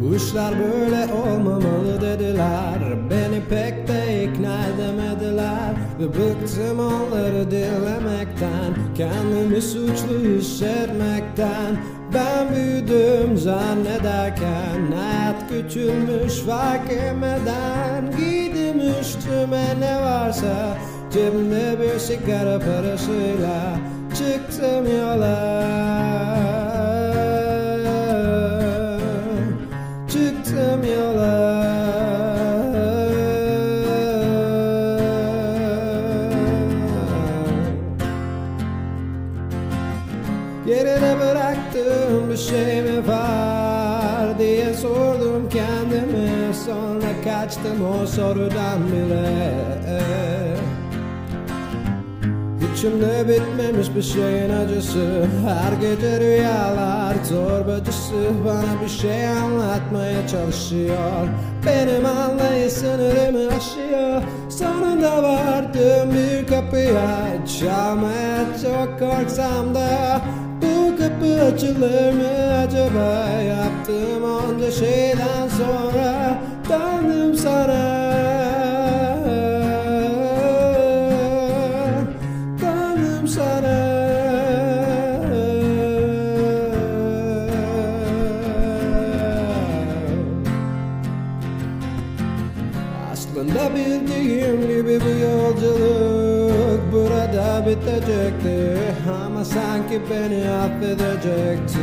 Bu işler böyle olmamalı dediler. Beni pek de ikna edemediler. Ve bıktım onları dinlemekten Kendimi suçlu hissetmekten. Ben büyüdüm zannederken Hayat küçülmüş fark etmeden. Giydim üstüme ne varsa Cebimde bir sigara parasıyla. Çıktım yola Geride bıraktığım bir şey mi var diye sordum kendime. Sonra kaçtım o sorudan bile İçimde bitmemiş bir şeyin acısı. Her gece rüyalar torbacısı. Bana bir şey anlatmaya çalışıyor. Benim anlayış sınırımı aşıyor. Sonunda vardım bir kapıya. Çalmaya çok korksam da Bu kapı açılır mı acaba? Yaptığım onca şeyden sonra Aslında bildiğim gibi bu yolculuk burada bitecekti. Ama sanki beni affedecekti